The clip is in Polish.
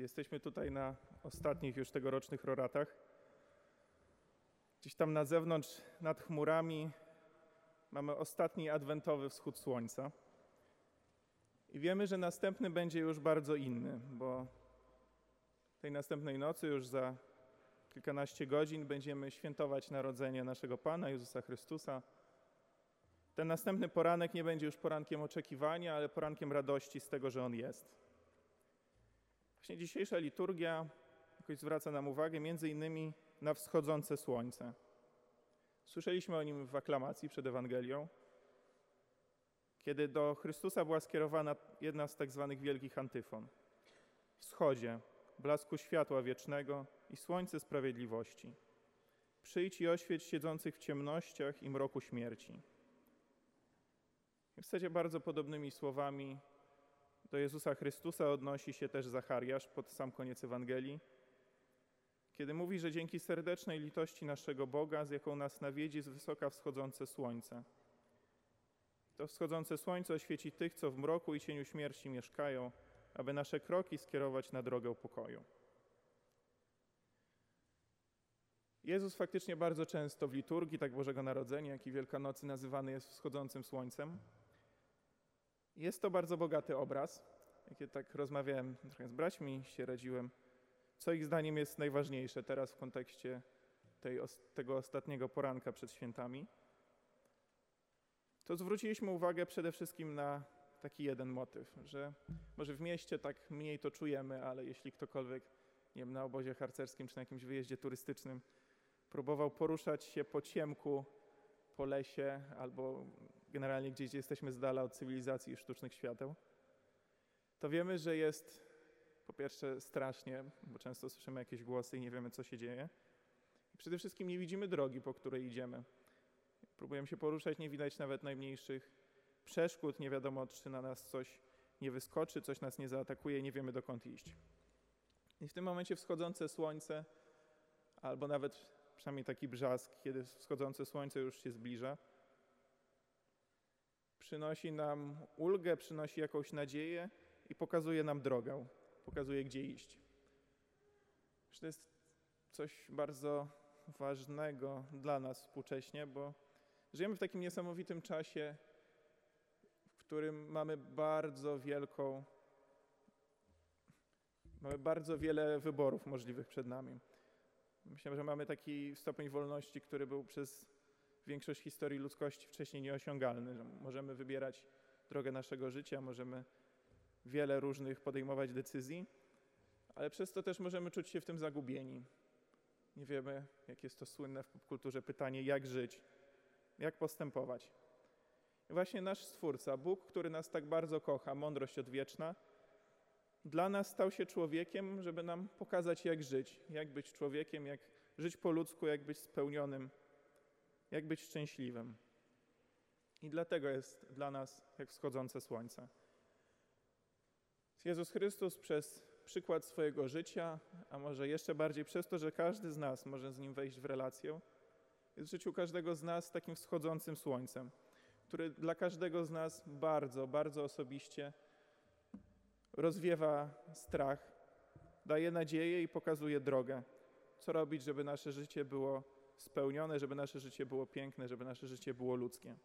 Jesteśmy tutaj na ostatnich już tegorocznych roratach, gdzieś tam na zewnątrz, nad chmurami, mamy ostatni adwentowy wschód słońca. I wiemy, że następny będzie już bardzo inny, bo tej następnej nocy, już za kilkanaście godzin, będziemy świętować narodzenie naszego Pana Jezusa Chrystusa. Ten następny poranek nie będzie już porankiem oczekiwania, ale porankiem radości z tego, że On jest. Właśnie dzisiejsza liturgia jakoś zwraca nam uwagę między innymi na wschodzące słońce. Słyszeliśmy o nim w aklamacji przed Ewangelią, kiedy do Chrystusa była skierowana jedna z tak zwanych wielkich antyfon. Wschodzie, blasku światła wiecznego i słońce sprawiedliwości. Przyjdź i oświeć siedzących w ciemnościach i mroku śmierci. I w zasadzie bardzo podobnymi słowami do Jezusa Chrystusa odnosi się też Zachariasz pod sam koniec Ewangelii, kiedy mówi, że dzięki serdecznej litości naszego Boga, z jaką nas nawiedzi z wysoka wschodzące słońce. To wschodzące słońce oświeci tych, co w mroku i cieniu śmierci mieszkają, aby nasze kroki skierować na drogę pokoju. Jezus faktycznie bardzo często w liturgii tak Bożego Narodzenia, jak i Wielkanocy nazywany jest wschodzącym słońcem. Jest to bardzo bogaty obraz. Jak tak rozmawiałem trochę z braćmi, się radziłem, co ich zdaniem jest najważniejsze teraz w kontekście tej, tego ostatniego poranka przed świętami, to zwróciliśmy uwagę przede wszystkim na taki jeden motyw, że może w mieście tak mniej to czujemy, ale jeśli ktokolwiek, nie wiem, na obozie harcerskim czy na jakimś wyjeździe turystycznym próbował poruszać się po ciemku, po lesie albo generalnie gdzieś, gdzie jesteśmy z dala od cywilizacji i sztucznych świateł, to wiemy, że jest po pierwsze strasznie, bo często słyszymy jakieś głosy i nie wiemy, co się dzieje. I przede wszystkim nie widzimy drogi, po której idziemy. Próbujemy się poruszać, nie widać nawet najmniejszych przeszkód, nie wiadomo, czy na nas coś nie wyskoczy, coś nas nie zaatakuje, nie wiemy dokąd iść. I w tym momencie wschodzące słońce, albo nawet przynajmniej taki brzask, kiedy wschodzące słońce już się zbliża, przynosi nam ulgę, przynosi jakąś nadzieję i pokazuje nam drogę, pokazuje gdzie iść. To jest coś bardzo ważnego dla nas współcześnie, bo żyjemy w takim niesamowitym czasie, w którym mamy bardzo wielką, mamy bardzo wiele wyborów możliwych przed nami. Myślę, że mamy taki stopień wolności, który był przez większość historii ludzkości wcześniej nieosiągalny, że możemy wybierać drogę naszego życia, możemy wiele różnych podejmować decyzji, ale przez to też możemy czuć się w tym zagubieni. Nie wiemy, jak jest to słynne w popkulturze pytanie, jak żyć, jak postępować. I właśnie nasz Stwórca, Bóg, który nas tak bardzo kocha, mądrość odwieczna, dla nas stał się człowiekiem, żeby nam pokazać, jak żyć, jak być człowiekiem, jak żyć po ludzku, jak być spełnionym, jak być szczęśliwym. I dlatego jest dla nas jak wschodzące słońce. Jezus Chrystus przez przykład swojego życia, a może jeszcze bardziej przez to, że każdy z nas może z Nim wejść w relację, jest w życiu każdego z nas takim wschodzącym słońcem, który dla każdego z nas bardzo, bardzo osobiście rozwiewa strach, daje nadzieję i pokazuje drogę. Co robić, żeby nasze życie było spełnione, żeby nasze życie było piękne, żeby nasze życie było ludzkie.